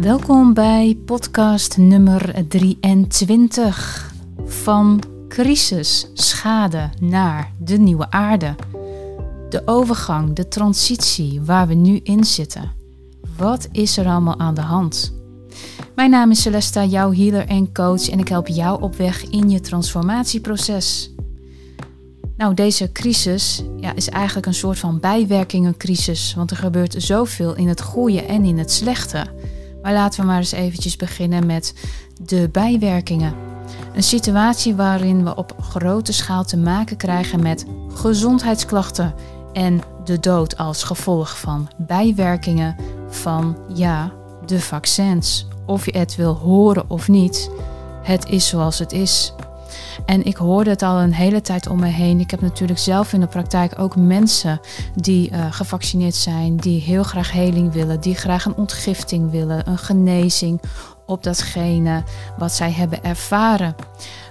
Welkom bij podcast nummer 23 van crisis, schade naar de nieuwe aarde. De overgang, de transitie waar we nu in zitten. Wat is er allemaal aan de hand? Mijn naam is Celesta, jouw healer en coach en ik help jou op weg in je transformatieproces. Nou, deze crisis ja, is eigenlijk een soort van bijwerkingencrisis, want er gebeurt zoveel in het goede en in het slechte. Maar laten we maar eens eventjes beginnen met de bijwerkingen. Een situatie waarin we op grote schaal te maken krijgen met gezondheidsklachten en de dood als gevolg van bijwerkingen van ja, de vaccins. Of je het wil horen of niet, het is zoals het is. En ik hoorde het al een hele tijd om me heen. Ik heb natuurlijk zelf in de praktijk ook mensen die uh, gevaccineerd zijn, die heel graag heling willen, die graag een ontgifting willen, een genezing op datgene wat zij hebben ervaren.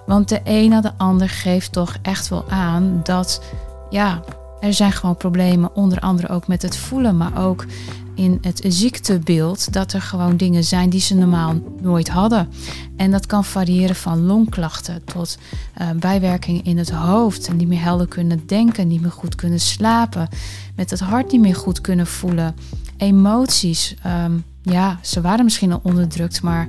Want de een na de ander geeft toch echt wel aan dat ja, er zijn gewoon problemen, onder andere ook met het voelen, maar ook in het ziektebeeld dat er gewoon dingen zijn die ze normaal nooit hadden. En dat kan variëren van longklachten tot uh, bijwerkingen in het hoofd. En niet meer helder kunnen denken, niet meer goed kunnen slapen, met het hart niet meer goed kunnen voelen. Emoties, ehm, ja, ze waren misschien al onderdrukt, maar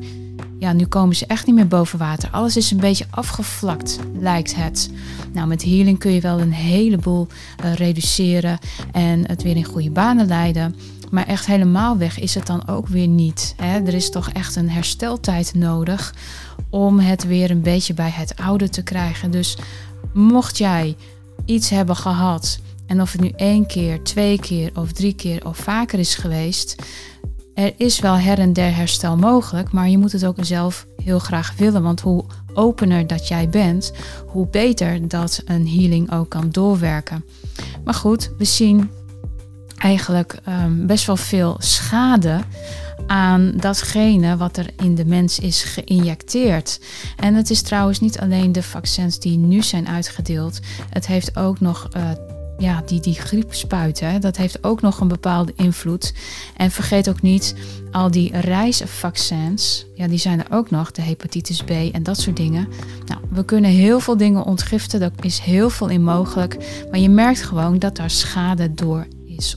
ja, nu komen ze echt niet meer boven water. Alles is een beetje afgevlakt, lijkt het. Nou, met healing kun je wel een heleboel uh, reduceren en het weer in goede banen leiden. Maar echt helemaal weg is het dan ook weer niet. Hè? Er is toch echt een hersteltijd nodig om het weer een beetje bij het oude te krijgen. Dus mocht jij iets hebben gehad, en of het nu één keer, twee keer of drie keer of vaker is geweest, er is wel her en der herstel mogelijk, maar je moet het ook zelf heel graag willen. Want hoe opener dat jij bent, hoe beter dat een healing ook kan doorwerken. Maar goed, we zien eigenlijk um, best wel veel schade aan datgene wat er in de mens is geïnjecteerd. En het is trouwens niet alleen de vaccins die nu zijn uitgedeeld. Het heeft ook nog uh, ja, die, die griepspuiten, dat heeft ook nog een bepaalde invloed. En vergeet ook niet, al die reisvaccins, ja, die zijn er ook nog, de hepatitis B en dat soort dingen. Nou, we kunnen heel veel dingen ontgiften, daar is heel veel in mogelijk. Maar je merkt gewoon dat daar schade door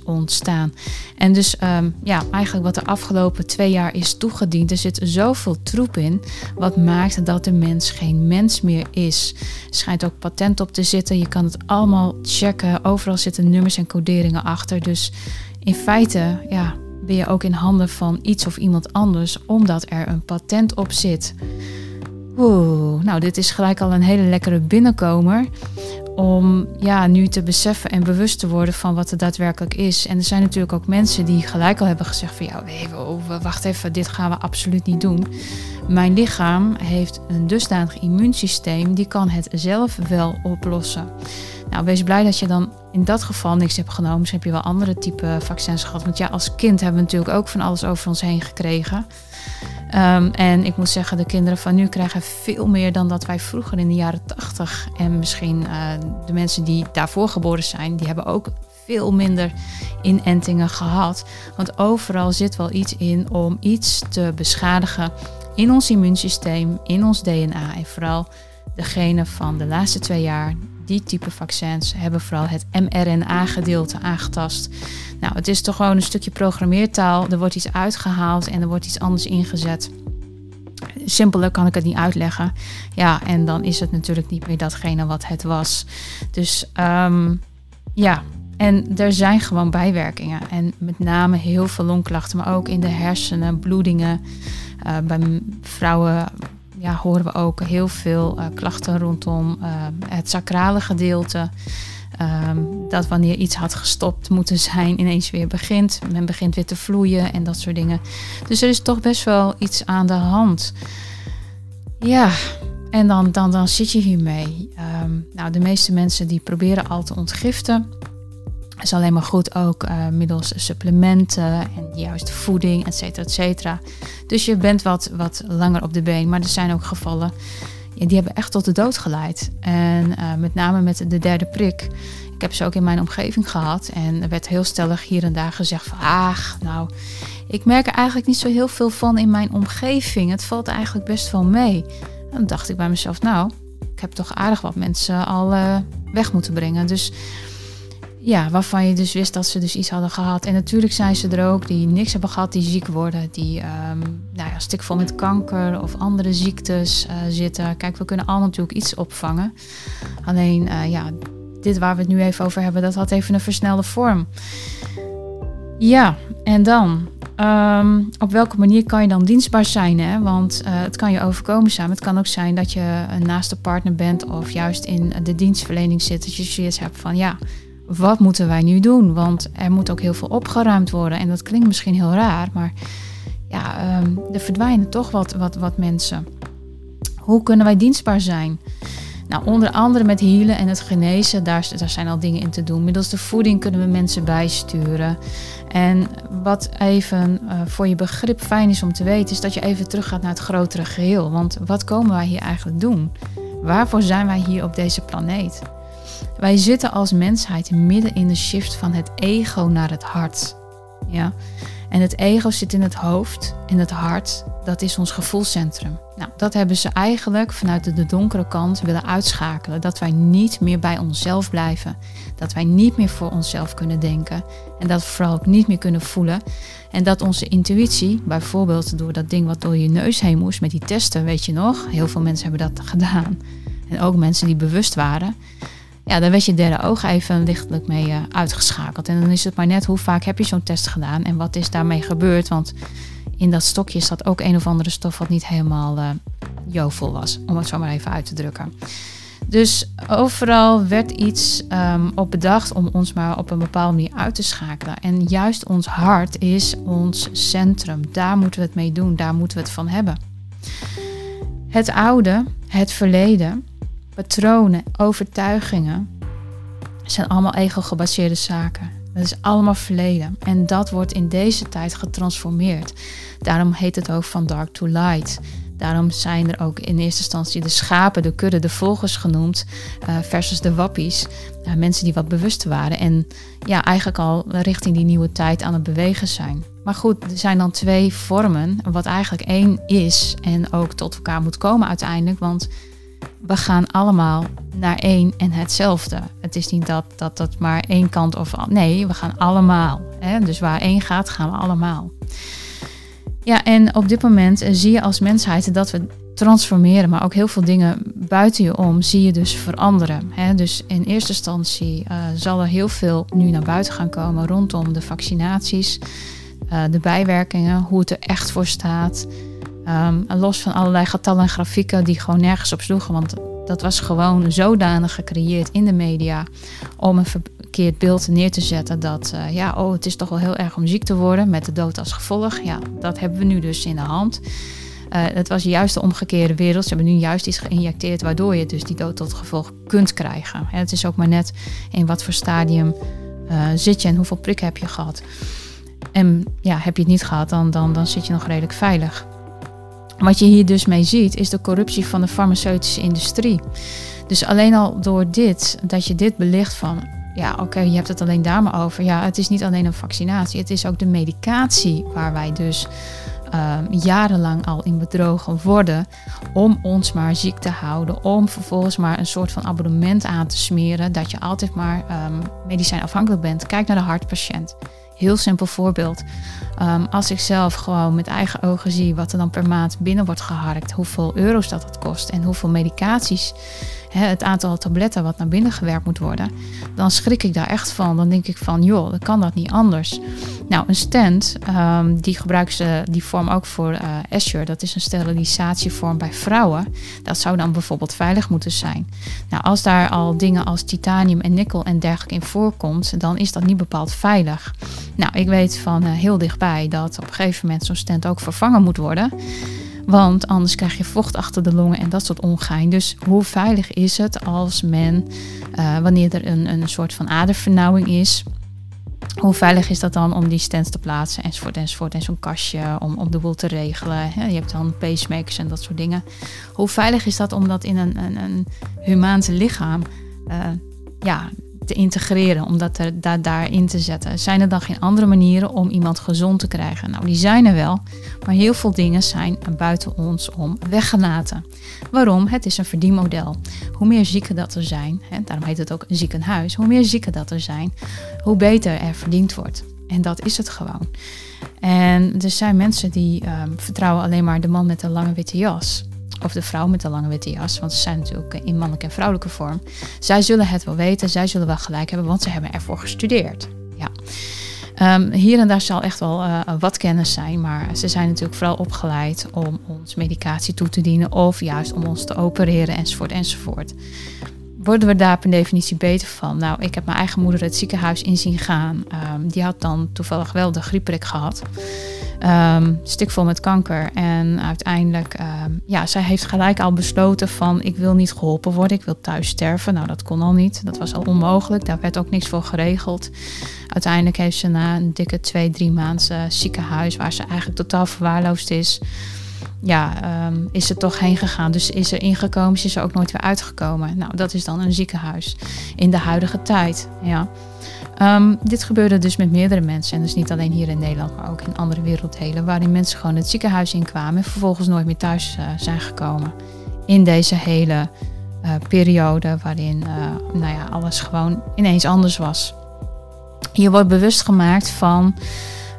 ontstaan. En dus um, ja, eigenlijk wat de afgelopen twee jaar is toegediend, er zit zoveel troep in, wat maakt dat de mens geen mens meer is. Er schijnt ook patent op te zitten, je kan het allemaal checken, overal zitten nummers en coderingen achter. Dus in feite, ja, ben je ook in handen van iets of iemand anders, omdat er een patent op zit. Nou, dit is gelijk al een hele lekkere binnenkomer om ja, nu te beseffen en bewust te worden van wat het daadwerkelijk is. En er zijn natuurlijk ook mensen die gelijk al hebben gezegd van ja, wacht even, dit gaan we absoluut niet doen. Mijn lichaam heeft een dusdanig immuunsysteem, die kan het zelf wel oplossen. Nou, wees blij dat je dan in dat geval niks hebt genomen. Misschien heb je wel andere type vaccins gehad. Want ja, als kind hebben we natuurlijk ook van alles over ons heen gekregen. Um, en ik moet zeggen, de kinderen van nu krijgen veel meer dan dat wij vroeger in de jaren 80. En misschien uh, de mensen die daarvoor geboren zijn, die hebben ook veel minder inentingen gehad. Want overal zit wel iets in om iets te beschadigen in ons immuunsysteem, in ons DNA. En vooral degene van de laatste twee jaar, die type vaccins, hebben vooral het mRNA-gedeelte aangetast. Nou, het is toch gewoon een stukje programmeertaal. Er wordt iets uitgehaald en er wordt iets anders ingezet. Simpeler kan ik het niet uitleggen. Ja, en dan is het natuurlijk niet meer datgene wat het was. Dus um, ja, en er zijn gewoon bijwerkingen. En met name heel veel longklachten, maar ook in de hersenen, bloedingen. Uh, bij vrouwen ja, horen we ook heel veel uh, klachten rondom uh, het sacrale gedeelte. Um, dat wanneer iets had gestopt moeten zijn, ineens weer begint. Men begint weer te vloeien en dat soort dingen. Dus er is toch best wel iets aan de hand. Ja, en dan, dan, dan zit je hiermee. Um, nou, de meeste mensen die proberen al te ontgiften. Is alleen maar goed ook uh, middels supplementen en juist voeding, et cetera, et cetera. Dus je bent wat, wat langer op de been. Maar er zijn ook gevallen die hebben echt tot de dood geleid. En met name met de derde prik ik heb ze ook in mijn omgeving gehad. En er werd heel stellig hier en daar gezegd van... Ach, nou, ik merk er eigenlijk niet zo heel veel van in mijn omgeving. Het valt eigenlijk best wel mee. dan dacht ik bij mezelf, nou, ik heb toch aardig wat mensen al uh, weg moeten brengen. Dus ja, waarvan je dus wist dat ze dus iets hadden gehad. En natuurlijk zijn ze er ook die niks hebben gehad, die ziek worden, die um, nou ja, stikvol met kanker of andere ziektes uh, zitten. Kijk, we kunnen allemaal natuurlijk iets opvangen. Alleen uh, ja, dit waar we het nu even over hebben, dat had even een versnelde vorm. Ja, en dan? Ehm, op welke manier kan je dan dienstbaar zijn? Hè? Want uh, het kan je overkomen zijn. Het kan ook zijn dat je een naaste partner bent of juist in de dienstverlening zit. Dat je zoiets hebt van ja, wat moeten wij nu doen? Want er moet ook heel veel opgeruimd worden. En dat klinkt misschien heel raar, maar ja, um, er verdwijnen toch wat, wat, wat mensen. Hoe kunnen wij dienstbaar zijn? Nou, onder andere met healen en het genezen, daar, daar zijn al dingen in te doen. Middels de voeding kunnen we mensen bijsturen. En wat even uh, voor je begrip fijn is om te weten, is dat je even teruggaat naar het grotere geheel. Want wat komen wij hier eigenlijk doen? Waarvoor zijn wij hier op deze planeet? Wij zitten als mensheid midden in de shift van het ego naar het hart. Ja? En het ego zit in het hoofd en het hart, dat is ons gevoelscentrum. Nou, dat hebben ze eigenlijk vanuit de donkere kant willen uitschakelen. Dat wij niet meer bij onszelf blijven. Dat wij niet meer voor onszelf kunnen denken. En dat we vooral ook niet meer kunnen voelen. En dat onze intuïtie, bijvoorbeeld door dat ding wat door je neus heen moest met die testen, weet je nog? Heel veel mensen hebben dat gedaan. En ook mensen die bewust waren ja, dan werd je derde oog even lichtelijk mee uh, uitgeschakeld. En dan is het maar net hoe vaak heb je zo'n test gedaan en wat is daarmee gebeurd. Want in dat stokje zat ook een of andere stof wat niet helemaal uh, was, om het zo maar even uit te drukken. Dus overal werd iets um, op bedacht om ons maar op een bepaalde manier uit te schakelen. En juist ons hart is ons centrum. Daar moeten we het mee doen, daar moeten we het van hebben. Het oude, het verleden, patronen, overtuigingen zijn allemaal ego-gebaseerde zaken. Dat is allemaal verleden. En dat wordt in deze tijd getransformeerd. Daarom heet het ook van dark to light. Daarom zijn er ook in eerste instantie de schapen, de kudde, de volgers genoemd, uh, versus de wappies. Uh, mensen die wat bewust waren en ja, eigenlijk al richting die nieuwe tijd aan het bewegen zijn. Maar goed, er zijn dan twee vormen, wat eigenlijk één is en ook tot elkaar moet komen uiteindelijk. Want we gaan allemaal naar één en hetzelfde. Het is niet dat dat, dat maar één kant of nee, we gaan allemaal. Hè? Dus waar één gaat, gaan we allemaal. Ja, en op dit moment zie je als mensheid dat we transformeren, maar ook heel veel dingen buiten je om zie je dus veranderen. Hè? Dus in eerste instantie uh, zal er heel veel nu naar buiten gaan komen rondom de vaccinaties, uh, de bijwerkingen, hoe het er echt voor staat. Um, los van allerlei getallen en grafieken die gewoon nergens op sloegen. Want dat was gewoon zodanig gecreëerd in de media om een verkeerd beeld neer te zetten. Dat uh, ja, oh, het is toch wel heel erg om ziek te worden met de dood als gevolg. Ja, dat hebben we nu dus in de hand. Uh, het was juist de omgekeerde wereld. Ze hebben nu juist iets geïnjecteerd waardoor je dus die dood tot gevolg kunt krijgen. En het is ook maar net in wat voor stadium uh, zit je en hoeveel prikken heb je gehad. En ja, heb je het niet gehad, dan, dan, dan zit je nog redelijk veilig. Wat je hier dus mee ziet, is de corruptie van de farmaceutische industrie. Dus alleen al door dit, dat je dit belicht van, ja oké, je hebt het alleen daar maar over. Ja, het is niet alleen een vaccinatie, het is ook de medicatie waar wij dus uh, jarenlang al in bedrogen worden om ons maar ziek te houden, om vervolgens maar een soort van abonnement aan te smeren dat je altijd maar um, medicijnafhankelijk bent. Kijk naar de hartpatiënt. Heel simpel voorbeeld. Um, als ik zelf gewoon met eigen ogen zie wat er dan per maand binnen wordt geharkt, hoeveel euro's dat het kost en hoeveel medicaties, het aantal tabletten wat naar binnen gewerkt moet worden, dan schrik ik daar echt van. Dan denk ik van, joh, dan kan dat niet anders. Nou, een stand, um, die gebruiken ze die vorm ook voor uh, Assure. Dat is een sterilisatievorm bij vrouwen. Dat zou dan bijvoorbeeld veilig moeten zijn. Nou, als daar al dingen als titanium en nikkel en dergelijke in voorkomt, dan is dat niet bepaald veilig. Nou, ik weet van uh, heel dichtbij dat op een gegeven moment zo'n stand ook vervangen moet worden. Want anders krijg je vocht achter de longen en dat soort ongein. Dus hoe veilig is het als men, uh, wanneer er een, een soort van adervernauwing is, Hoe veilig is dat dan om die stands te plaatsen enzovoort enzovoort en zo'n kastje om, om de boel te regelen. je hebt dan pacemakers en dat soort dingen. Hoe veilig is dat om dat in een, een, een humaans lichaam uh, ja, te integreren, om dat er, daar, daarin te zetten. Zijn er dan geen andere manieren om iemand gezond te krijgen? Nou, die zijn er wel, maar heel veel dingen zijn buiten ons om weggelaten. Waarom? Het is een verdienmodel. Hoe meer zieken dat er zijn, hè, daarom heet het ook een ziekenhuis, hoe meer zieken dat er zijn, hoe beter er verdiend wordt. En dat is het gewoon. En er zijn mensen die um, vertrouwen alleen maar de man met de lange witte jas of de vrouw met de lange witte jas, want ze zijn natuurlijk in mannelijke en vrouwelijke vorm. Zij zullen het wel weten, zij zullen wel gelijk hebben, want ze hebben ervoor gestudeerd. Ja. Um, hier en daar zal echt wel uh, wat kennis zijn, maar ze zijn natuurlijk vooral opgeleid om ons medicatie toe te dienen of juist om ons te opereren enzovoort enzovoort. Worden we daar per definitie beter van? Nou, ik heb mijn eigen moeder het ziekenhuis in zien gaan. Um, die had dan toevallig wel de griepprik gehad um, stikvol met kanker. En uiteindelijk, um, ja, zij heeft gelijk al besloten van ik wil niet geholpen worden, ik wil thuis sterven. Nou, dat kon al niet, dat was al onmogelijk, daar werd ook niks voor geregeld. Uiteindelijk heeft ze na een dikke twee, drie maanden ziekenhuis, waar ze eigenlijk totaal verwaarloosd is, ja, um, is ze toch heen gegaan. Dus is er ingekomen, ze is er ook nooit weer uitgekomen. Nou, dat is dan een ziekenhuis in de huidige tijd. Ja. Um, dit gebeurde dus met meerdere mensen. En dus niet alleen hier in Nederland, maar ook in andere werelddelen. Waarin mensen gewoon het ziekenhuis inkwamen en vervolgens nooit meer thuis uh, zijn gekomen. In deze hele uh, periode waarin uh, nou ja, alles gewoon ineens anders was. Je wordt bewust gemaakt van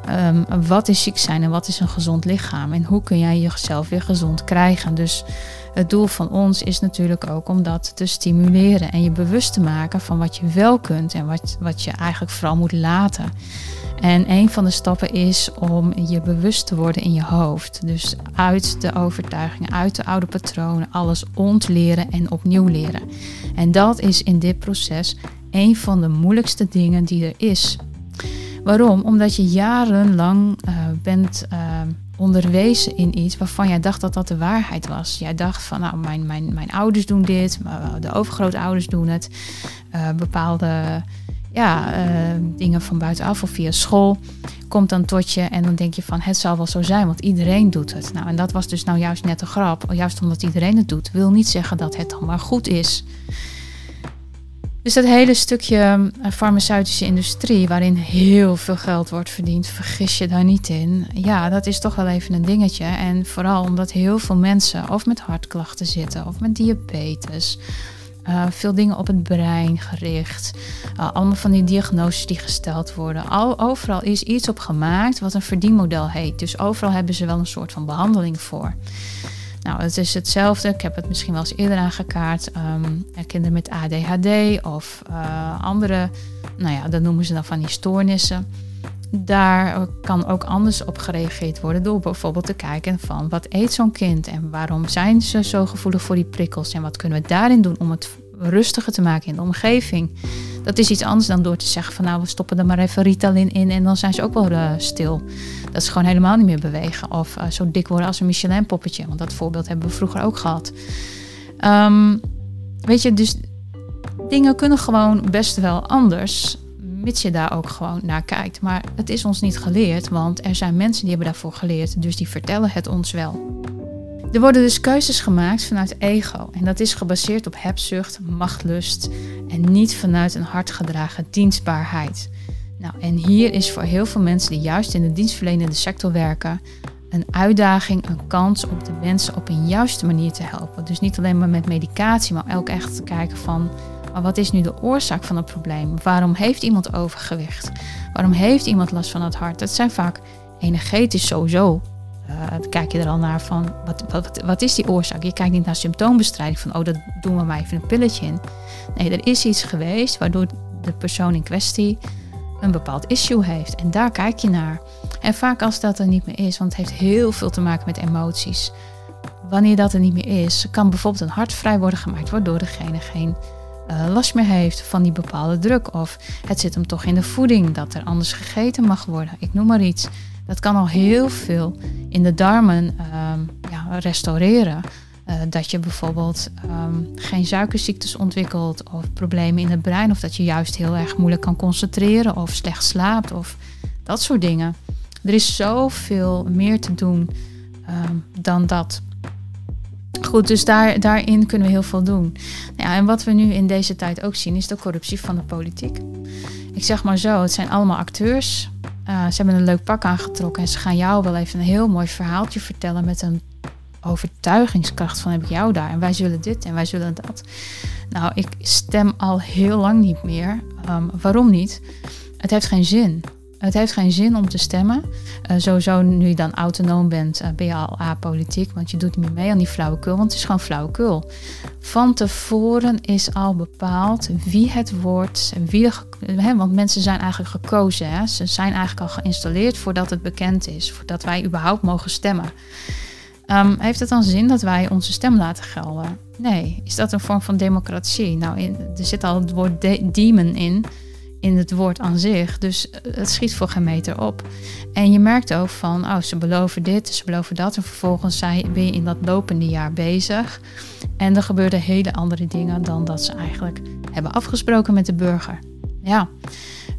um, wat is ziek zijn en wat is een gezond lichaam. En hoe kun jij jezelf weer gezond krijgen. Dus het doel van ons is natuurlijk ook om dat te stimuleren en je bewust te maken van wat je wel kunt en wat, wat je eigenlijk vooral moet laten. En een van de stappen is om je bewust te worden in je hoofd. Dus uit de overtuigingen, uit de oude patronen, alles ontleren en opnieuw leren. En dat is in dit proces een van de moeilijkste dingen die er is. Waarom? Omdat je jarenlang uh, bent. Uh, onderwezen in iets waarvan jij dacht dat dat de waarheid was. Jij dacht van, nou, mijn, mijn, mijn ouders doen dit, de overgrootouders doen het. Bepaalde ja, dingen van buitenaf of via school komt dan tot je en dan denk je van, het zal wel zo zijn, want iedereen doet het. Nou, en dat was dus nou juist net de grap. Juist omdat iedereen het doet, wil niet zeggen dat het dan maar goed is. Dus dat hele stukje eh, farmaceutische industrie, waarin heel veel geld wordt verdiend, vergis je daar niet in. Ja, dat is toch wel even een dingetje. En vooral omdat heel veel mensen of met hartklachten zitten of met diabetes. Uh, veel dingen op het brein gericht. Uh, allemaal van die diagnoses die gesteld worden. Al, overal is iets op gemaakt wat een verdienmodel heet. Dus overal hebben ze wel een soort van behandeling voor. Nou, het is hetzelfde. Ik heb het misschien wel eens eerder aangekaart. Um, kinderen met ADHD of uh, andere, nou ja, dat noemen ze dan van die stoornissen. Daar kan ook anders op gereageerd worden door bijvoorbeeld te kijken van wat eet zo'n kind en waarom zijn ze zo gevoelig voor die prikkels en wat kunnen we daarin doen om het rustiger te maken in de omgeving. Dat is iets anders dan door te zeggen van nou we stoppen er maar even Ritalin in en dan zijn ze ook wel uh, stil. Dat ze gewoon helemaal niet meer bewegen of uh, zo dik worden als een Michelin poppetje. Want dat voorbeeld hebben we vroeger ook gehad. Um, weet je, dus dingen kunnen gewoon best wel anders mits je daar ook gewoon naar kijkt. Maar het is ons niet geleerd, want er zijn mensen die hebben daarvoor geleerd, dus die vertellen het ons wel. Er worden dus keuzes gemaakt vanuit ego en dat is gebaseerd op hebzucht, machtlust en niet vanuit een hardgedragen dienstbaarheid. Nou, en hier is voor heel veel mensen die juist in de dienstverlenende sector werken, een uitdaging, een kans om de mensen op een juiste manier te helpen. Dus niet alleen maar met medicatie, maar ook echt te kijken van, maar wat is nu de oorzaak van het probleem? Waarom heeft iemand overgewicht? Waarom heeft iemand last van het hart? Dat zijn vaak energetisch sowieso. Uh, dan kijk je er al naar van, wat, wat, wat is die oorzaak? Je kijkt niet naar symptoombestrijding van, oh, dat doen we maar even een pilletje in. Nee, er is iets geweest waardoor de persoon in kwestie een bepaald issue heeft. En daar kijk je naar. En vaak als dat er niet meer is, want het heeft heel veel te maken met emoties. Wanneer dat er niet meer is, kan bijvoorbeeld een hart vrij worden gemaakt, waardoor degene geen uh, last meer heeft van die bepaalde druk. Of het zit hem toch in de voeding, dat er anders gegeten mag worden. Ik noem maar iets. Dat kan al heel veel in de darmen um, ja, restaureren. Uh, dat je bijvoorbeeld um, geen suikerziektes ontwikkelt of problemen in het brein, of dat je juist heel erg moeilijk kan concentreren of slecht slaapt of dat soort dingen. Er is zoveel meer te doen um, dan dat. Goed, dus daar, daarin kunnen we heel veel doen. Ja, en wat we nu in deze tijd ook zien, is de corruptie van de politiek. Ik zeg maar zo, het zijn allemaal acteurs. Uh, ze hebben een leuk pak aangetrokken en ze gaan jou wel even een heel mooi verhaaltje vertellen met een overtuigingskracht van heb ik jou daar en wij zullen dit en wij zullen dat. Nou, ik stem al heel lang niet meer. Um, waarom niet? Het heeft geen zin. Het heeft geen zin om te stemmen. Uh, sowieso, nu je dan autonoom bent, uh, ben je al apolitiek. Want je doet niet mee aan die flauwekul. Want het is gewoon flauwekul. Van tevoren is al bepaald wie het wordt. Wie want mensen zijn eigenlijk gekozen. Ze zijn eigenlijk al geïnstalleerd voordat het bekend is. Voordat wij überhaupt mogen stemmen. Um, heeft het dan zin dat wij onze stem laten gelden? Nee. Is dat een vorm van democratie? Nou, er zit al het woord demon in in het woord aan zich. Dus eh, het schiet voor geen meter op. En je merkt ook van, oh, ze beloven dit, ze beloven dat. En vervolgens ben je in dat lopende jaar bezig. En er gebeuren hele andere dingen dan dat ze eigenlijk hebben afgesproken met de burger. Ja,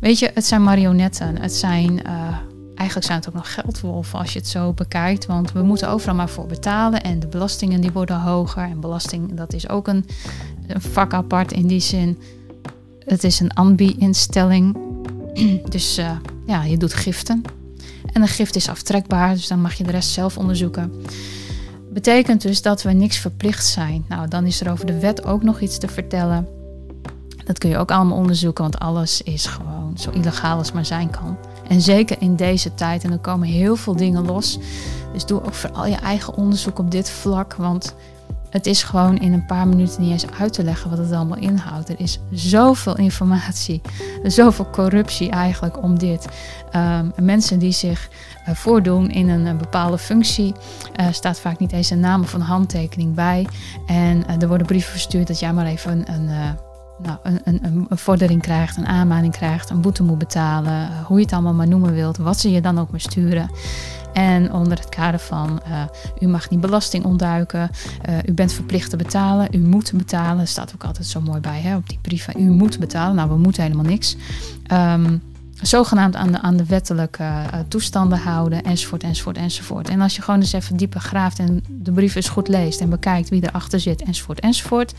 weet je, het zijn marionetten. Het zijn, uh, eigenlijk zijn het ook nog geldwolven als je het zo bekijkt. Want we moeten overal maar voor betalen. En de belastingen die worden hoger. En belasting, dat is ook een, een vak apart in die zin. Het is een ambi-instelling. dus uh, ja, je doet giften. En een gift is aftrekbaar, dus dan mag je de rest zelf onderzoeken. Betekent dus dat we niks verplicht zijn. Nou, dan is er over de wet ook nog iets te vertellen. Dat kun je ook allemaal onderzoeken, want alles is gewoon zo illegaal als maar zijn kan. En zeker in deze tijd, en er komen heel veel dingen los. Dus doe ook vooral je eigen onderzoek op dit vlak, want het is gewoon in een paar minuten niet eens uit te leggen wat het allemaal inhoudt. Er is zoveel informatie, zoveel corruptie eigenlijk om dit. Um, mensen die zich uh, voordoen in een, een bepaalde functie, uh, staat vaak niet eens een naam of een handtekening bij. En er worden brieven verstuurd dat jij maar even een nou, een, een, een, vordering krijgt, een aanmaning krijgt, een boete moet betalen, hoe je het allemaal maar noemen wilt, wat ze je dan ook maar sturen. En onder het kader van uh, u mag niet belasting ontduiken, uh, u bent verplicht te betalen, u moet betalen, staat ook altijd zo mooi bij hè, op die brieven. U moet betalen, nou we moeten helemaal niks. Um, zogenaamd aan de, aan de wettelijke uh, toestanden houden, enzovoort, enzovoort, enzovoort. En als je gewoon eens even dieper graaft en de brief eens goed leest en bekijkt wie erachter zit, enzovoort, enzovoort,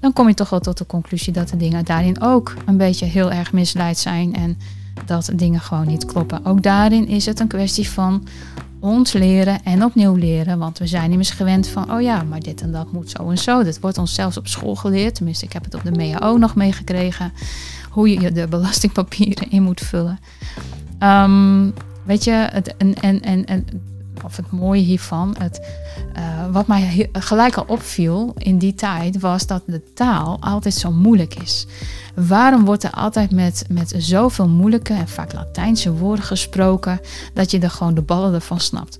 dan kom je toch wel tot de conclusie dat de dingen daarin ook een beetje heel erg misleid zijn en dat dingen gewoon niet kloppen. Ook daarin is het een kwestie van ons leren en opnieuw leren. Want we zijn immers gewend van, oh ja, maar dit en dat moet zo en zo. Dat wordt ons zelfs op school geleerd. Tenminste, ik heb het op de MEAO nog meegekregen. Hoe je de belastingpapieren in moet vullen. Um, weet je, het, en, en, en, en of het mooie hiervan, het, uh, wat mij gelijk al opviel in die tijd, was dat de taal altijd zo moeilijk is. Waarom wordt er altijd met, met zoveel moeilijke en vaak Latijnse woorden gesproken, dat je er gewoon de ballen ervan snapt?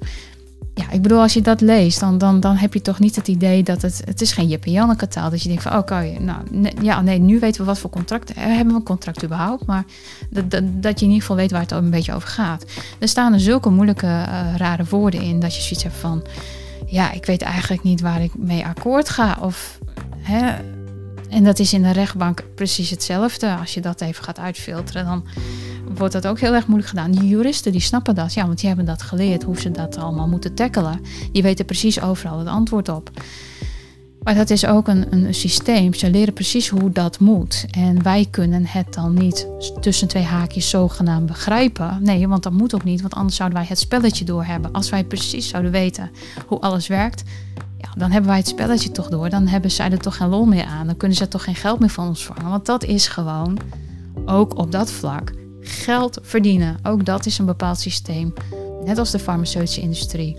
Ja, ik bedoel, als je dat leest, dan, dan, dan heb je toch niet het idee dat het... Het is geen Jip en Janneke taal. Dat je denkt van, okay, nou, ja, nee, nu weten we wat voor contract... Hebben we een contract überhaupt? Maar dat, dat, je in ieder geval weet waar het een beetje over gaat. Er staan er zulke moeilijke, uh, rare woorden in... dat je zoiets hebt van... Ja, ik weet eigenlijk niet waar ik mee akkoord ga. Of, hè, en dat is in de rechtbank precies hetzelfde. Als je dat even gaat uitfilteren, dan wordt dat ook heel erg moeilijk gedaan. Die juristen die snappen dat, ja, want die hebben dat geleerd, hoe ze dat allemaal moeten tackelen. Die weten precies overal het antwoord op. Maar dat is ook een, een systeem. Ze leren precies hoe dat moet. En wij kunnen het dan niet tussen twee haakjes zogenaamd begrijpen. Nee, want dat moet ook niet, want anders zouden wij het spelletje doorhebben. Als wij precies zouden weten hoe alles werkt, ja, dan hebben wij het spelletje toch door. Dan hebben zij er toch geen lol meer aan. Dan kunnen ze toch geen geld meer van ons vangen. Want dat is gewoon, ook op dat vlak, geld verdienen. Ook dat is een bepaald systeem. Net als de farmaceutische industrie.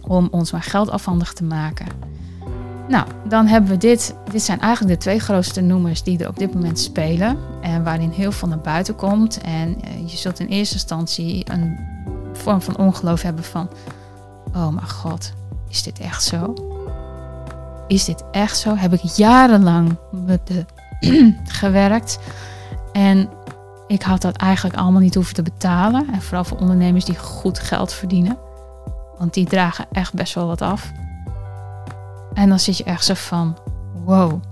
Om ons maar geld afhandig te maken. Nou, dan hebben we dit. Dit zijn eigenlijk de twee grootste noemers die er op dit moment spelen. En waarin heel veel naar buiten komt. En eh, je zult in eerste instantie een vorm van ongeloof hebben van... Oh mijn god, is dit echt zo? Is dit echt zo? Heb ik jarenlang met de gewerkt. En ik had dat eigenlijk allemaal niet hoeven te betalen. En vooral voor ondernemers die goed geld verdienen. Want die dragen echt best wel wat af. En dan zit je echt zo van, wow,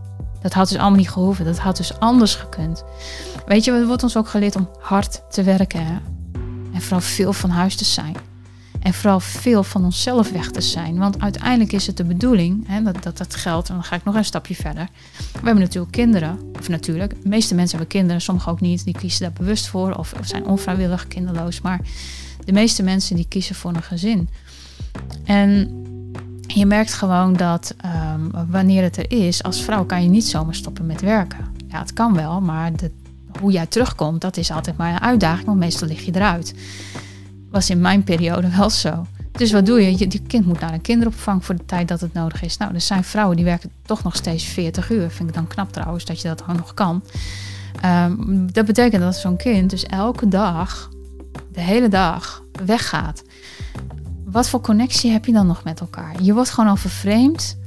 dat had dus allemaal niet gehoeven. Dat had dus anders gekund. Weet je, het wordt ons ook geleerd om hard te werken. En vooral veel van huis te zijn. En vooral veel van onszelf weg te zijn. Want uiteindelijk is het de bedoeling hè, dat, dat dat geldt. En dan ga ik nog een stapje verder. We hebben natuurlijk kinderen. Of natuurlijk, de meeste mensen hebben kinderen. Sommigen ook niet. Die kiezen daar bewust voor. Of, of zijn onvrijwillig kinderloos. Maar de meeste mensen die kiezen voor een gezin. En je merkt gewoon dat ehm, wanneer het er is, als vrouw kan je niet zomaar stoppen met werken. Ja, het kan wel, maar de, hoe jij terugkomt, dat is altijd maar een uitdaging, want meestal lig je eruit. Was in mijn periode wel zo. Dus wat doe je? Je, kind moet naar een kinderopvang voor de tijd dat het nodig is. Nou, er zijn vrouwen die werken toch nog steeds 40 uur. Vind ik dan knap trouwens dat je dat gewoon nog kan. Ehm, dat betekent dat zo'n kind dus elke dag, de hele dag, weggaat wat voor connectie heb je dan nog met elkaar? Je wordt gewoon al vervreemd.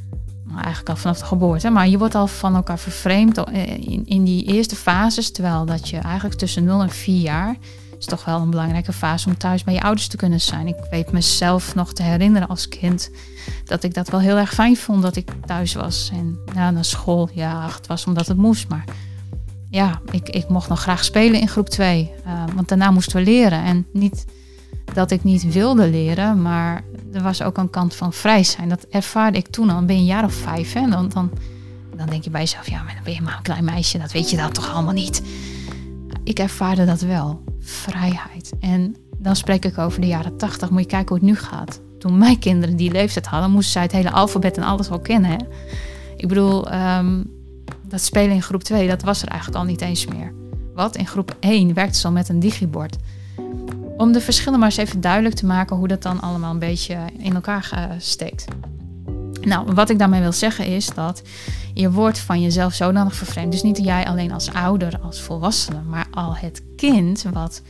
Nou, eigenlijk al vanaf de geboorte, maar je wordt al van elkaar vervreemd in, in die eerste fases. Terwijl dat je eigenlijk tussen 0 en 4 jaar is toch wel een belangrijke fase om thuis bij je ouders te kunnen zijn. Ik weet mezelf nog te herinneren als kind dat ik dat wel heel erg fijn vond dat ik thuis was. En naar school, ja, het was omdat het moest. Maar ja, ik, ik mocht nog graag spelen in groep 2. Uh, eh, want daarna moesten we leren en niet dat ik niet wilde leren, maar er was ook een kant van vrij zijn. Dat ervaarde ik toen al. Ben je een jaar of vijf. Hè? Dan, dan, dan denk je bij jezelf, ja, maar dan ben je maar een klein meisje. Dat weet je dan toch allemaal niet. Ik ervaarde dat wel. Vrijheid. En dan spreek ik over de jaren tachtig. Moet je kijken hoe het nu gaat. Toen mijn kinderen die leeftijd hadden, moesten zij het hele alfabet en alles al kennen. Hè? Ik bedoel, ehm, dat spelen in groep 2, dat was er eigenlijk al niet eens meer. Wat? In groep 1 werkte ze al met een digibord. Om de verschillen maar eens even duidelijk te maken hoe dat dan allemaal een beetje in elkaar uh, steekt. Nou, wat ik daarmee wil zeggen is dat je wordt van jezelf zodanig vervreemd. Dus niet jij alleen als ouder, als volwassene, maar al het kind wat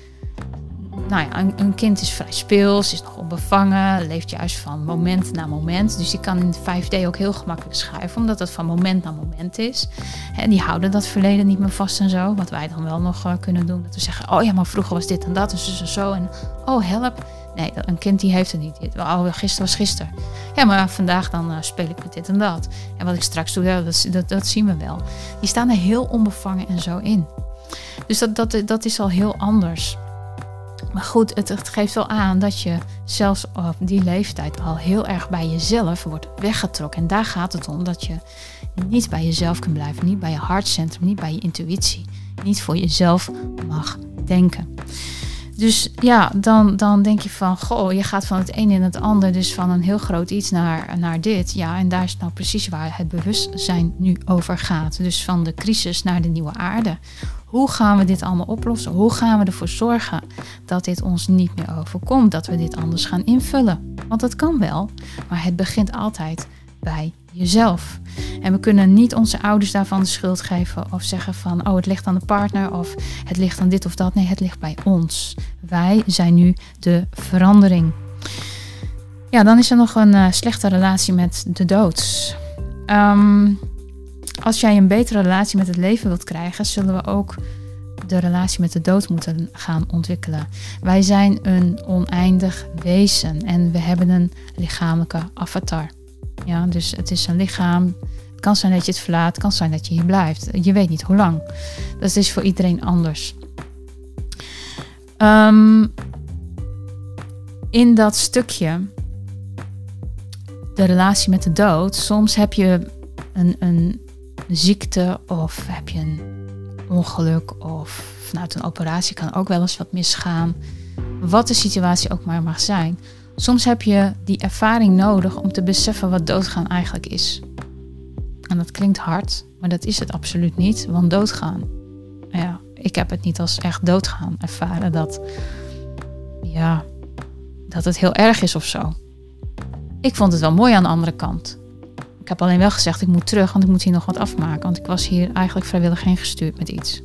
nou ja, een, kind is vrij speels, is nog onbevangen, leeft juist van moment naar moment. Dus die kan in 5D ook heel gemakkelijk schrijven, omdat het van moment naar moment is. En die houden dat verleden niet meer vast en zo. Wat wij dan wel nog uh, kunnen doen. Dat we zeggen, oh ja, maar vroeger was dit en dat, dus zo, zo. En oh, help. Nee, een kind die heeft het niet. Oh, gisteren was gisteren. Ja, maar vandaag dan uh, speel ik met dit en dat. En wat ik straks doe, dat, dat, dat zien we wel. Die staan er heel onbevangen en zo in. Dus dat, dat, dat is al heel anders. Maar goed, het, geeft wel aan dat je zelfs op die leeftijd al heel erg bij jezelf wordt weggetrokken. En daar gaat het om dat je niet bij jezelf kunt blijven, niet bij je hartcentrum, niet bij je intuïtie, niet voor jezelf mag denken. Dus ja, dan, dan denk je van, goh, je gaat van het een in het ander, dus van een heel groot iets naar, naar dit. Ja, en daar is nou precies waar het bewustzijn nu over gaat. Dus van de crisis naar de nieuwe aarde. Hoe gaan we dit allemaal oplossen? Hoe gaan we ervoor zorgen dat dit ons niet meer overkomt? Dat we dit anders gaan invullen? Want dat kan wel, maar het begint altijd bij jezelf. En we kunnen niet onze ouders daarvan de schuld geven of zeggen van oh het ligt aan de partner of het ligt aan dit of dat. Nee, het ligt bij ons. Wij zijn nu de verandering. Ja, dan is er nog een uh, slechte relatie met de dood. Um, als jij een betere relatie met het leven wilt krijgen, zullen we ook de relatie met de dood moeten gaan ontwikkelen. Wij zijn een oneindig wezen en we hebben een lichamelijke avatar. Ja, dus het is een lichaam. Het kan zijn dat je het verlaat, het kan zijn dat je hier blijft. Je weet niet hoe lang. Dat is voor iedereen anders. Um, in dat stukje, de relatie met de dood, soms heb je een, een ziekte of heb je een ongeluk of vanuit een operatie kan ook wel eens wat misgaan. Wat de situatie ook maar mag zijn. Soms heb je die ervaring nodig om te beseffen wat doodgaan eigenlijk is. En dat klinkt hard, maar dat is het absoluut niet. Want doodgaan, ja, ik heb het niet als echt doodgaan ervaren. Dat, ja, dat het heel erg is of zo. Ik vond het wel mooi aan de andere kant. Ik heb alleen wel gezegd, ik moet terug, want ik moet hier nog wat afmaken. Want ik was hier eigenlijk vrijwillig heen gestuurd met iets.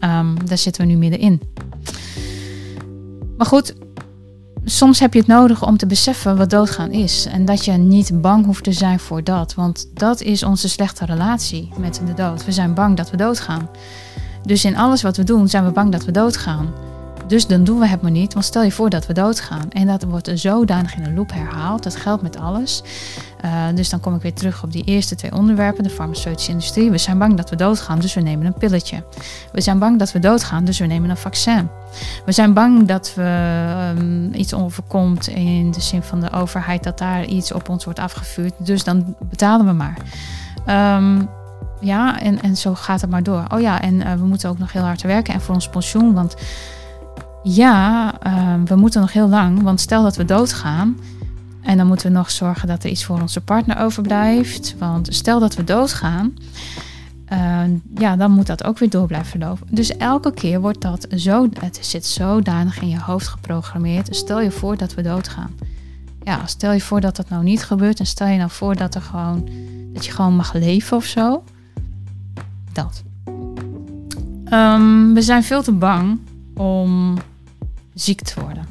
Um, daar zitten we nu middenin. Maar goed, soms heb je het nodig om te beseffen wat doodgaan is. En dat je niet bang hoeft te zijn voor dat. Want dat is onze slechte relatie met de dood. We zijn bang dat we doodgaan. Dus in alles wat we doen zijn we bang dat we doodgaan. Dus dan doen we het maar niet, want stel je voor dat we doodgaan. En dat wordt zodanig in een loop herhaald. Dat geldt met alles. Uh, dus dan kom ik weer terug op die eerste twee onderwerpen, de farmaceutische industrie. We zijn bang dat we doodgaan, dus we nemen een pilletje. We zijn bang dat we doodgaan, dus we nemen een vaccin. We zijn bang dat we um, iets overkomt in de zin van de overheid, dat daar iets op ons wordt afgevuurd. Dus dan betalen we maar. Um, ja, en, en zo gaat het maar door. Oh ja, en uh, we moeten ook nog heel hard werken en voor ons pensioen. Want ja, uh, we moeten nog heel lang. Want stel dat we doodgaan. En dan moeten we nog zorgen dat er iets voor onze partner overblijft. Want stel dat we doodgaan. Uh, ja, dan moet dat ook weer door blijven lopen. Dus elke keer wordt dat zo. Het zit zodanig in je hoofd geprogrammeerd. Stel je voor dat we doodgaan. Ja, stel je voor dat dat nou niet gebeurt. En stel je nou voor dat er gewoon. Dat je gewoon mag leven of zo. Dat. Um, we zijn veel te bang om ziek te worden.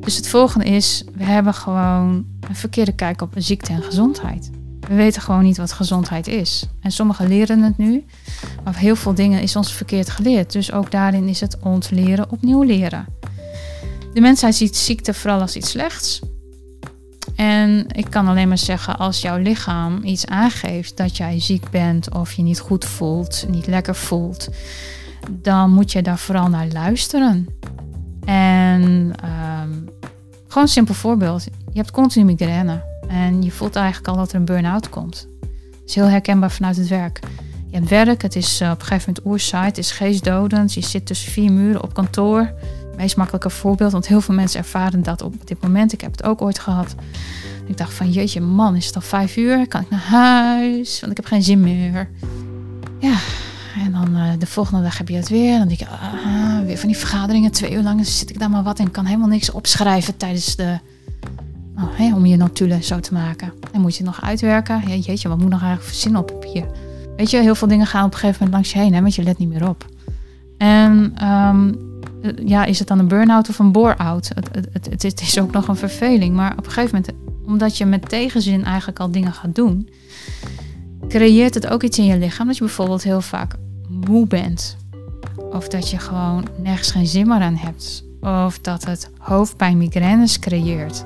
Dus het volgende is, we hebben gewoon een verkeerde kijk op ziekte en gezondheid. We weten gewoon niet wat gezondheid is. En sommigen leren het nu, maar heel veel dingen is ons verkeerd geleerd. Dus ook daarin is het ontleren, opnieuw leren. De mensheid ziet ziekte vooral als iets slechts. En ik kan alleen maar zeggen, als jouw lichaam iets aangeeft dat jij ziek bent of je niet goed voelt, niet lekker voelt, dan moet je daar vooral naar luisteren. En um, gewoon een simpel voorbeeld. Je hebt continu migraine en je voelt eigenlijk al dat er een burn-out komt. Dat is heel herkenbaar vanuit het werk. Je hebt werk, het is uh, op een gegeven moment oerzaai, het is geestdodend. Je zit tussen vier muren op kantoor. Het meest makkelijke voorbeeld, want heel veel mensen ervaren dat op dit moment. Ik heb het ook ooit gehad. Ik dacht van, jeetje man, is het al vijf uur? Kan ik naar huis? Want ik heb geen zin meer. Ja, en dan uh, de volgende dag heb je het weer. Dan denk je, ah, weer van die vergaderingen, twee uur lang zit ik daar maar wat en kan helemaal niks opschrijven tijdens de. Oh, om je notulen zo te maken. En moet je nog uitwerken. Ja, jeetje, wat moet nog eigenlijk verzinnen op papier? Weet je, heel veel dingen gaan op een gegeven moment langs je heen, hè, want je let niet meer op. En um, ja, is het dan een burn-out of een bore-out? Het, het, het, het, is ook nog een verveling. Maar op een gegeven moment, omdat je met tegenzin eigenlijk al dingen gaat doen, creëert het ook iets in je lichaam. Dat je bijvoorbeeld heel vaak moe bent. Of dat je gewoon nergens geen zin meer aan hebt. Of dat het hoofdpijn migraines creëert.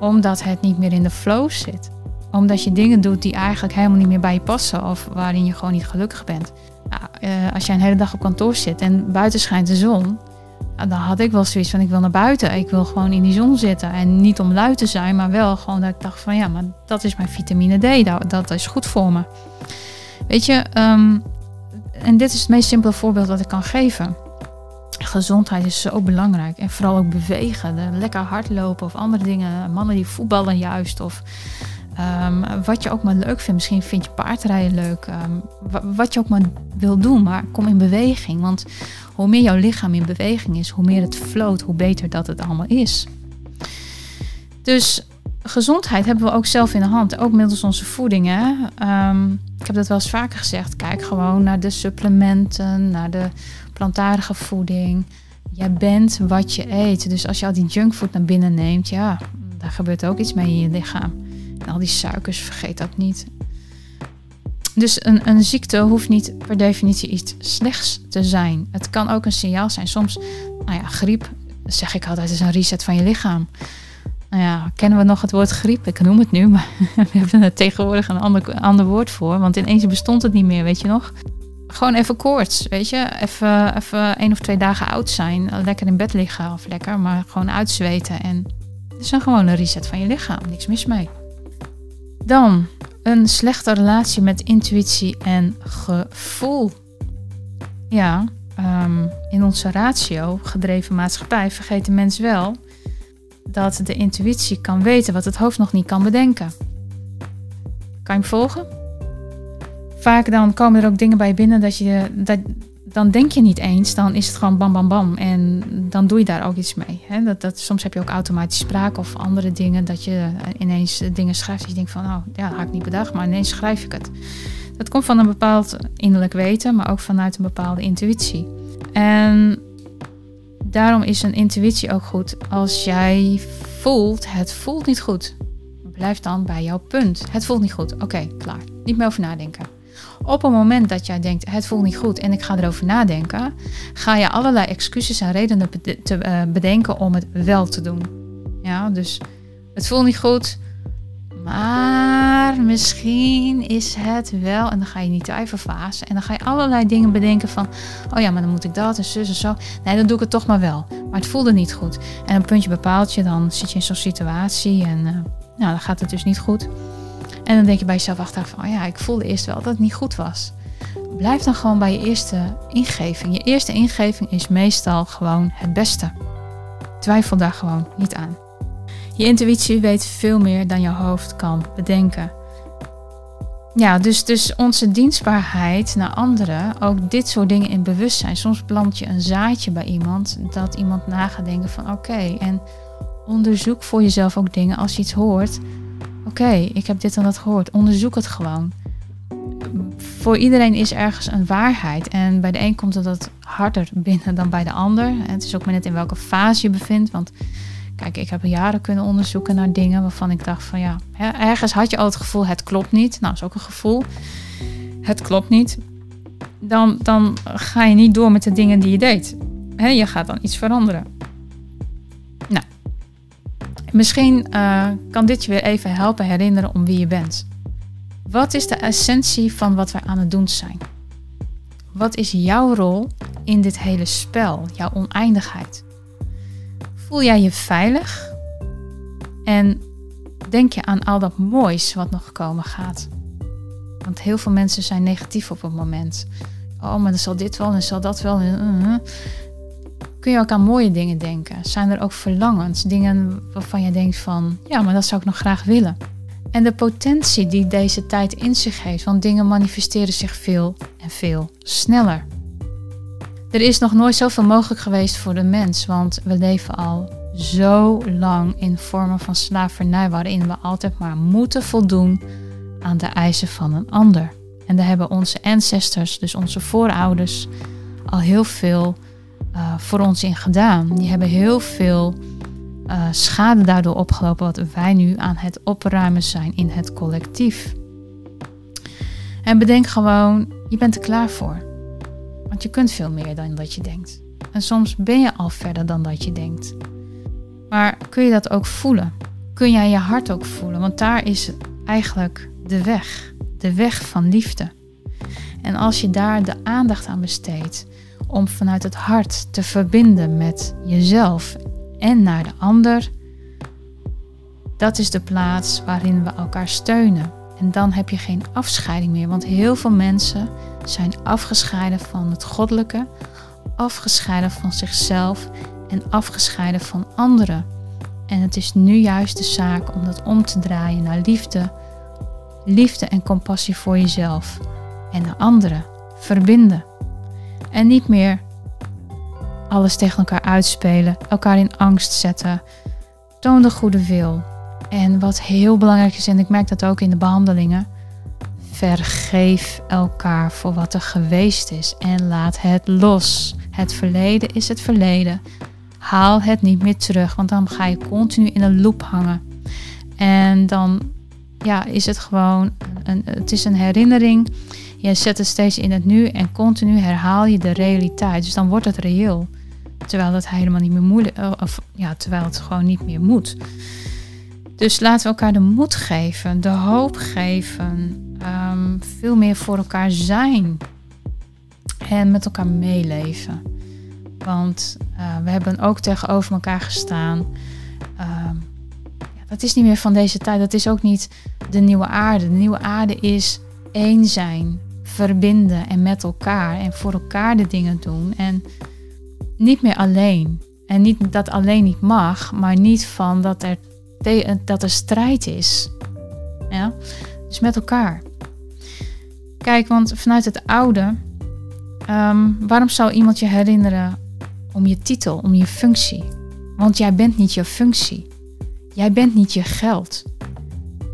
Omdat het niet meer in de flow zit. Omdat je dingen doet die eigenlijk helemaal niet meer bij je passen. Of waarin je gewoon niet gelukkig bent. Nou, uh, als jij een hele dag op kantoor zit en buiten schijnt de zon. Dan had ik wel zoiets van ik wil naar buiten. Ik wil gewoon in die zon zitten. En niet om lui te zijn, maar wel gewoon dat ik dacht van ja, maar dat is mijn vitamine D. Dat, dat is goed voor me. Weet je, um, en dit is het meest simpele voorbeeld wat ik kan geven. Gezondheid is zo belangrijk. En vooral ook bewegen. Lekker hardlopen of andere dingen. Mannen die voetballen juist. Of um, wat je ook maar leuk vindt. Misschien vind je paardrijden leuk. Um, wat je ook maar wil doen. Maar kom in beweging. Want hoe meer jouw lichaam in beweging is. Hoe meer het floot. Hoe beter dat het allemaal is. Dus gezondheid hebben we ook zelf in de hand. Ook middels onze voeding. Hè? Um, ik heb dat wel eens vaker gezegd. Kijk gewoon naar de supplementen, naar de plantaardige voeding. Jij bent wat je eet. Dus als je al die junkfood naar binnen neemt, ja, daar gebeurt ook iets mee in je lichaam. Al die suikers, vergeet dat niet. Dus een, een ziekte hoeft niet per definitie iets slechts te zijn. Het kan ook een signaal zijn. Soms, nou ja, griep, zeg ik altijd, is een reset van je lichaam. Nou ja, kennen we nog het woord griep? Ik noem het nu, maar we hebben er tegenwoordig een ander, ander woord voor. Want ineens bestond het niet meer, weet je nog? Gewoon even koorts, weet je? Even, even één of twee dagen oud zijn. Lekker in bed liggen of lekker, maar gewoon uitzweten. En het is dan gewoon een reset van je lichaam. Niks mis mee. Dan een slechte relatie met intuïtie en gevoel. Ja, um, in onze ratio, gedreven maatschappij, vergeet de mens wel dat de intuïtie kan weten wat het hoofd nog niet kan bedenken. Kan je me volgen? Vaak dan komen er ook dingen bij binnen dat je, dat, dan denk je niet eens, dan is het gewoon bam bam bam en dan doe je daar ook iets mee. Dat, dat, soms heb je ook automatisch spraak of andere dingen dat je ineens dingen schrijft dat je denkt van, oh ja, dat had ik niet bedacht, maar ineens schrijf ik het. Dat komt van een bepaald innerlijk weten, maar ook vanuit een bepaalde intuïtie. En Daarom is een intuïtie ook goed. Als jij voelt, het voelt niet goed. Blijf dan bij jouw punt. Het voelt niet goed. Oké, klaar. Niet meer over nadenken. Op het moment dat jij denkt, het voelt niet goed en ik ga erover nadenken, ga je allerlei excuses en redenen te eh, bedenken om het wel te doen. Ja, dus het voelt niet goed, maar misschien is het wel. En dan ga je niet twijfelfasen. En dan ga je allerlei dingen bedenken van... Oh ja, maar dan moet ik dat en zus en zo. Nee, dan doe ik het toch maar wel. Maar het voelde niet goed. En een puntje bepaalt je, dan zit je in zo'n situatie. En uh, nou, dan gaat het dus niet goed. En dan denk je bij jezelf achteraf van... Oh ja, ik voelde eerst wel dat het niet goed was. Blijf dan gewoon bij je eerste ingeving. Je eerste ingeving is meestal gewoon het beste. Twijfel daar gewoon niet aan. Je intuïtie weet veel meer dan je hoofd kan bedenken. Ja, dus, dus onze dienstbaarheid naar anderen, ook dit soort dingen in bewustzijn. Soms plant je een zaadje bij iemand, dat iemand na gaat denken van oké, en onderzoek voor jezelf ook dingen als je iets hoort. Oké, ik heb dit en dat gehoord, onderzoek het gewoon. Voor iedereen is ergens een waarheid en bij de een komt het dat harder binnen dan bij de ander. Het is ook maar net in welke fase je bevindt, want Kijk, ik heb jaren kunnen onderzoeken naar dingen waarvan ik dacht van ja, ergens had je al het gevoel het klopt niet. Nou, is ook een gevoel. Het klopt niet. Dan, dan ga je niet door met de dingen die je deed. je gaat dan iets veranderen. Nou, misschien uh, kan dit je weer even helpen herinneren om wie je bent. Wat is de essentie van wat wij aan het doen zijn? Wat is jouw rol in dit hele spel, jouw oneindigheid? Voel jij je veilig? En denk je aan al dat moois wat nog komen gaat? Want heel veel mensen zijn negatief op het moment. Oh, maar dan zal dit wel en zal dat wel. Kun je ook aan mooie dingen denken? Zijn er ook verlangens? Dingen waarvan je denkt van, ja, maar dat zou ik nog graag willen. En de potentie die deze tijd in zich heeft, want dingen manifesteren zich veel en veel sneller. Er is nog nooit zoveel mogelijk geweest voor de mens, want we leven al zo lang in vormen van slavernij waarin we altijd maar moeten voldoen aan de eisen van een ander. En daar hebben onze ancestors, dus onze voorouders, al heel veel uh, voor ons in gedaan. Die hebben heel veel uh, schade daardoor opgelopen, wat wij nu aan het opruimen zijn in het collectief. En bedenk gewoon, je bent er klaar voor. Want je kunt veel meer dan dat je denkt. En soms ben je al verder dan dat je denkt. Maar kun je dat ook voelen? Kun jij je hart ook voelen? Want daar is eigenlijk de weg. De weg van liefde. En als je daar de aandacht aan besteedt om vanuit het hart te verbinden met jezelf en naar de ander, dat is de plaats waarin we elkaar steunen. En dan heb je geen afscheiding meer, want heel veel mensen zijn afgescheiden van het goddelijke, afgescheiden van zichzelf en afgescheiden van anderen. En het is nu juist de zaak om dat om te draaien naar liefde. Liefde en compassie voor jezelf en de anderen. Verbinden. En niet meer alles tegen elkaar uitspelen, elkaar in angst zetten. Toon de goede wil. En wat heel belangrijk is, en ik merk dat ook in de behandelingen, vergeef elkaar voor wat er geweest is en laat het los. Het verleden is het verleden. Haal het niet meer terug, want dan ga je continu in een loop hangen. En dan ja, is het gewoon een, het is een herinnering. Je zet het steeds in het nu en continu herhaal je de realiteit. Dus dan wordt het reëel. Terwijl dat helemaal niet meer moeilijk of ja, terwijl het gewoon niet meer moet. Dus laten we elkaar de moed geven, de hoop geven, um, veel meer voor elkaar zijn en met elkaar meeleven. Want uh, we hebben ook tegenover elkaar gestaan. Um, ja, dat is niet meer van deze tijd. Dat is ook niet de nieuwe aarde. De nieuwe aarde is één zijn, verbinden en met elkaar en voor elkaar de dingen doen. En niet meer alleen. En niet dat alleen niet mag, maar niet van dat er, dat er strijd is. Ja? Dus met elkaar. Kijk, want vanuit het oude, um, waarom zou iemand je herinneren om je titel, om je functie? Want jij bent niet je functie. Jij bent niet je geld.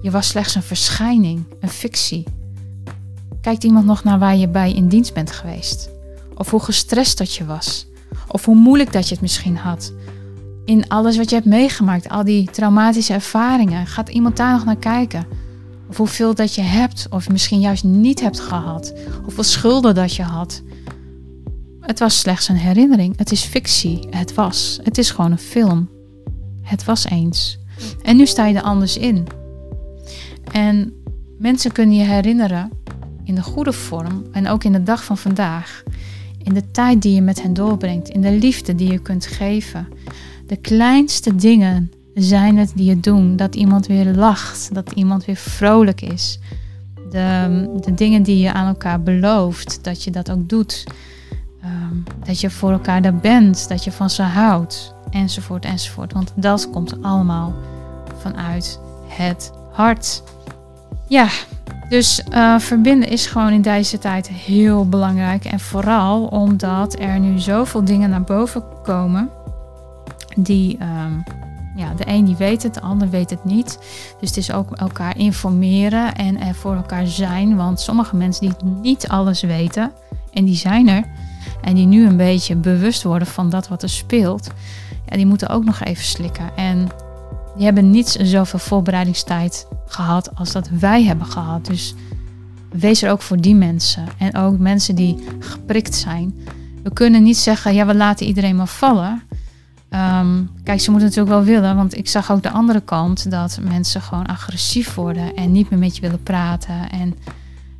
Je was slechts een verschijning, een fictie. Kijkt iemand nog naar waar je bij in dienst bent geweest? Of hoe gestrest dat je was? Of hoe moeilijk dat je het misschien had? In alles wat je hebt meegemaakt, al die traumatische ervaringen, gaat iemand daar nog naar kijken? Of hoeveel dat je hebt, of misschien juist niet hebt gehad. Hoeveel schulden dat je had. Het was slechts een herinnering. Het is fictie. Het was. Het is gewoon een film. Het was eens. En nu sta je er anders in. En mensen kunnen je herinneren in de goede vorm en ook in de dag van vandaag. In de tijd die je met hen doorbrengt, in de liefde die je kunt geven. De kleinste dingen zijn het die je doen. Dat iemand weer lacht, dat iemand weer vrolijk is. De, de dingen die je aan elkaar belooft, dat je dat ook doet. Ehm, dat je voor elkaar daar bent, dat je van ze houdt, enzovoort, enzovoort. Want dat komt allemaal vanuit het hart. Ja, dus uh, verbinden is gewoon in deze tijd heel belangrijk. En vooral omdat er nu zoveel dingen naar boven komen. Die, um, ja, de een die weet het, de ander weet het niet. Dus het is ook elkaar informeren en er voor elkaar zijn. Want sommige mensen die niet alles weten, en die zijn er. En die nu een beetje bewust worden van dat wat er speelt. Ja, die moeten ook nog even slikken. En die hebben niet zoveel voorbereidingstijd gehad als dat wij hebben gehad. Dus wees er ook voor die mensen. En ook mensen die geprikt zijn. We kunnen niet zeggen, ja, we laten iedereen maar vallen. Ehm, kijk, ze moeten natuurlijk wel willen, want ik zag ook de andere kant dat mensen gewoon agressief worden en niet meer met je willen praten. En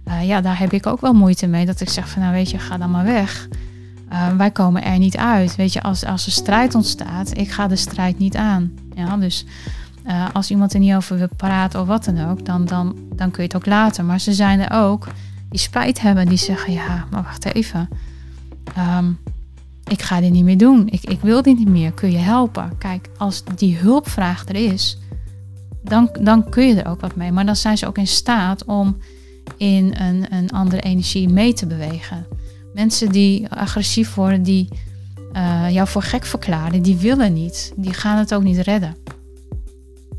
uh, ja, daar heb ik ook wel moeite mee. Dat ik zeg van, nou weet je, ga dan maar weg. Uh, wij komen er niet uit. Weet je, als, als er strijd ontstaat, ik ga de strijd niet aan. Ja, dus uh, als iemand er niet over wil praten of wat dan ook, dan, dan, dan kun je het ook laten. Maar ze zijn er ook die spijt hebben, die zeggen: Ja, maar wacht even. Um, ik ga dit niet meer doen. Ik, ik wil dit niet meer. Kun je helpen? Kijk, als die hulpvraag er is, dan, dan kun je er ook wat mee. Maar dan zijn ze ook in staat om in een, een andere energie mee te bewegen. Mensen die agressief worden, die uh, jou voor gek verklaren, die willen niet. Die gaan het ook niet redden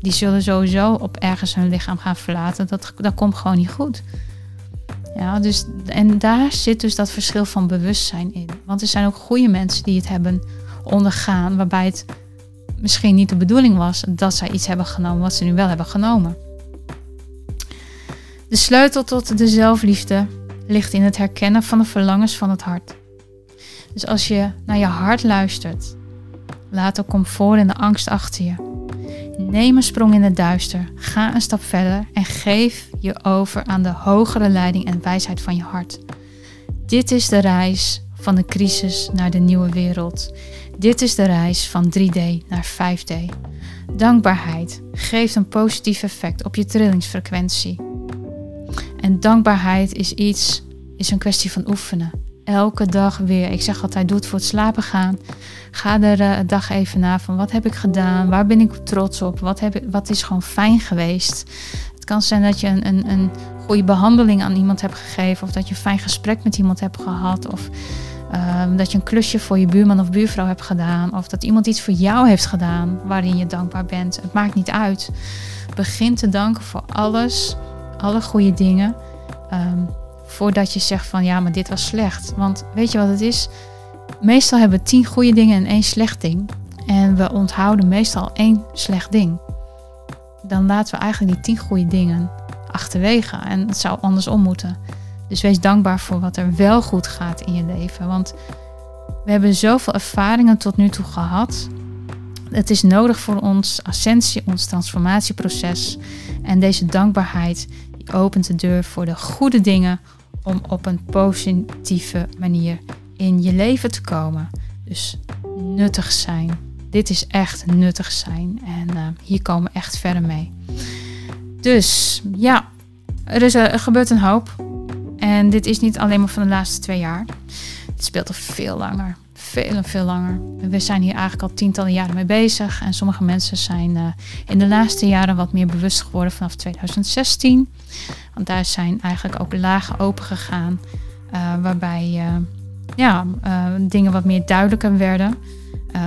die zullen sowieso op ergens hun lichaam gaan verlaten. Dat, dat komt gewoon niet goed. Ja, dus, en daar zit dus dat verschil van bewustzijn in. Want er zijn ook goede mensen die het hebben ondergaan, waarbij het misschien niet de bedoeling was dat zij iets hebben genomen wat ze nu wel hebben genomen. De sleutel tot de zelfliefde ligt in het herkennen van de verlangens van het hart. Dus als je naar je hart luistert, laat de comfort en de angst achter je. Neem een sprong in het duister, ga een stap verder en geef je over aan de hogere leiding en wijsheid van je hart. Dit is de reis van de crisis naar de nieuwe wereld. Dit is de reis van 3D naar 5D. Dankbaarheid geeft een positief effect op je trillingsfrequentie. En dankbaarheid is iets, is een kwestie van oefenen. Elke dag weer. Ik zeg altijd, doe het voor het slapen gaan. Ga er uh, een dag even na van wat heb ik gedaan? Waar ben ik trots op? Wat, heb wat is gewoon fijn geweest? Het kan zijn dat je een, een, een goede behandeling aan iemand hebt gegeven. Of dat je een fijn gesprek met iemand hebt gehad. Of um, dat je een klusje voor je buurman of buurvrouw hebt gedaan. Of dat iemand iets voor jou heeft gedaan waarin je dankbaar bent. Het maakt niet uit. Begin te danken voor alles. Alle goede dingen. Um, voordat je zegt van ja, maar dit was slecht. Want weet je wat het is? Meestal hebben we tien goede dingen en één slecht ding. En we onthouden meestal één slecht ding. Dan laten we eigenlijk die tien goede dingen achterwege. En het zou andersom moeten. Dus wees dankbaar voor wat er wel goed gaat in je leven. Want we hebben zoveel ervaringen tot nu toe gehad. Het is nodig voor ons ascensie, ons transformatieproces. En deze dankbaarheid opent de deur voor de goede dingen om op een positieve manier in je leven te komen. Dus nuttig zijn. Dit is echt nuttig zijn. En uh, hier komen we echt verder mee. Dus ja, er, is, er gebeurt een hoop. En dit is niet alleen maar van de laatste twee jaar. Het speelt al veel langer. Veel en veel langer. We zijn hier eigenlijk al tientallen jaren mee bezig. En sommige mensen zijn uh, in de laatste jaren wat meer bewust geworden vanaf 2016. Want daar zijn eigenlijk ook lagen open gegaan. Uh, waarbij uh, ja, dingen wat meer duidelijker werden.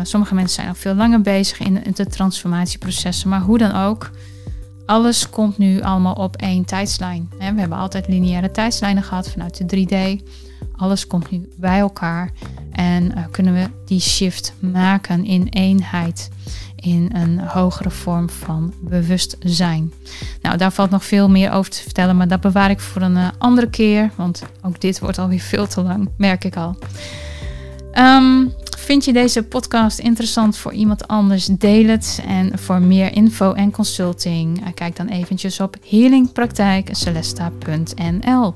sommige mensen zijn al veel langer bezig in, in de transformatieprocessen. Maar hoe dan ook, alles komt nu allemaal op één tijdslijn. We hebben altijd lineaire tijdslijnen gehad vanuit de 3D alles komt nu bij elkaar en uh, kunnen we die shift maken in eenheid, in een hogere vorm van bewustzijn. Nou, daar valt nog veel meer over te vertellen, maar dat bewaar ik voor een uh, andere keer, want ook dit wordt alweer veel te lang, merk ik al. Um, vind je deze podcast interessant voor iemand anders? Deel het. En voor meer info en consulting, uh, kijk dan eventjes op healingpraktijkcelesta.nl.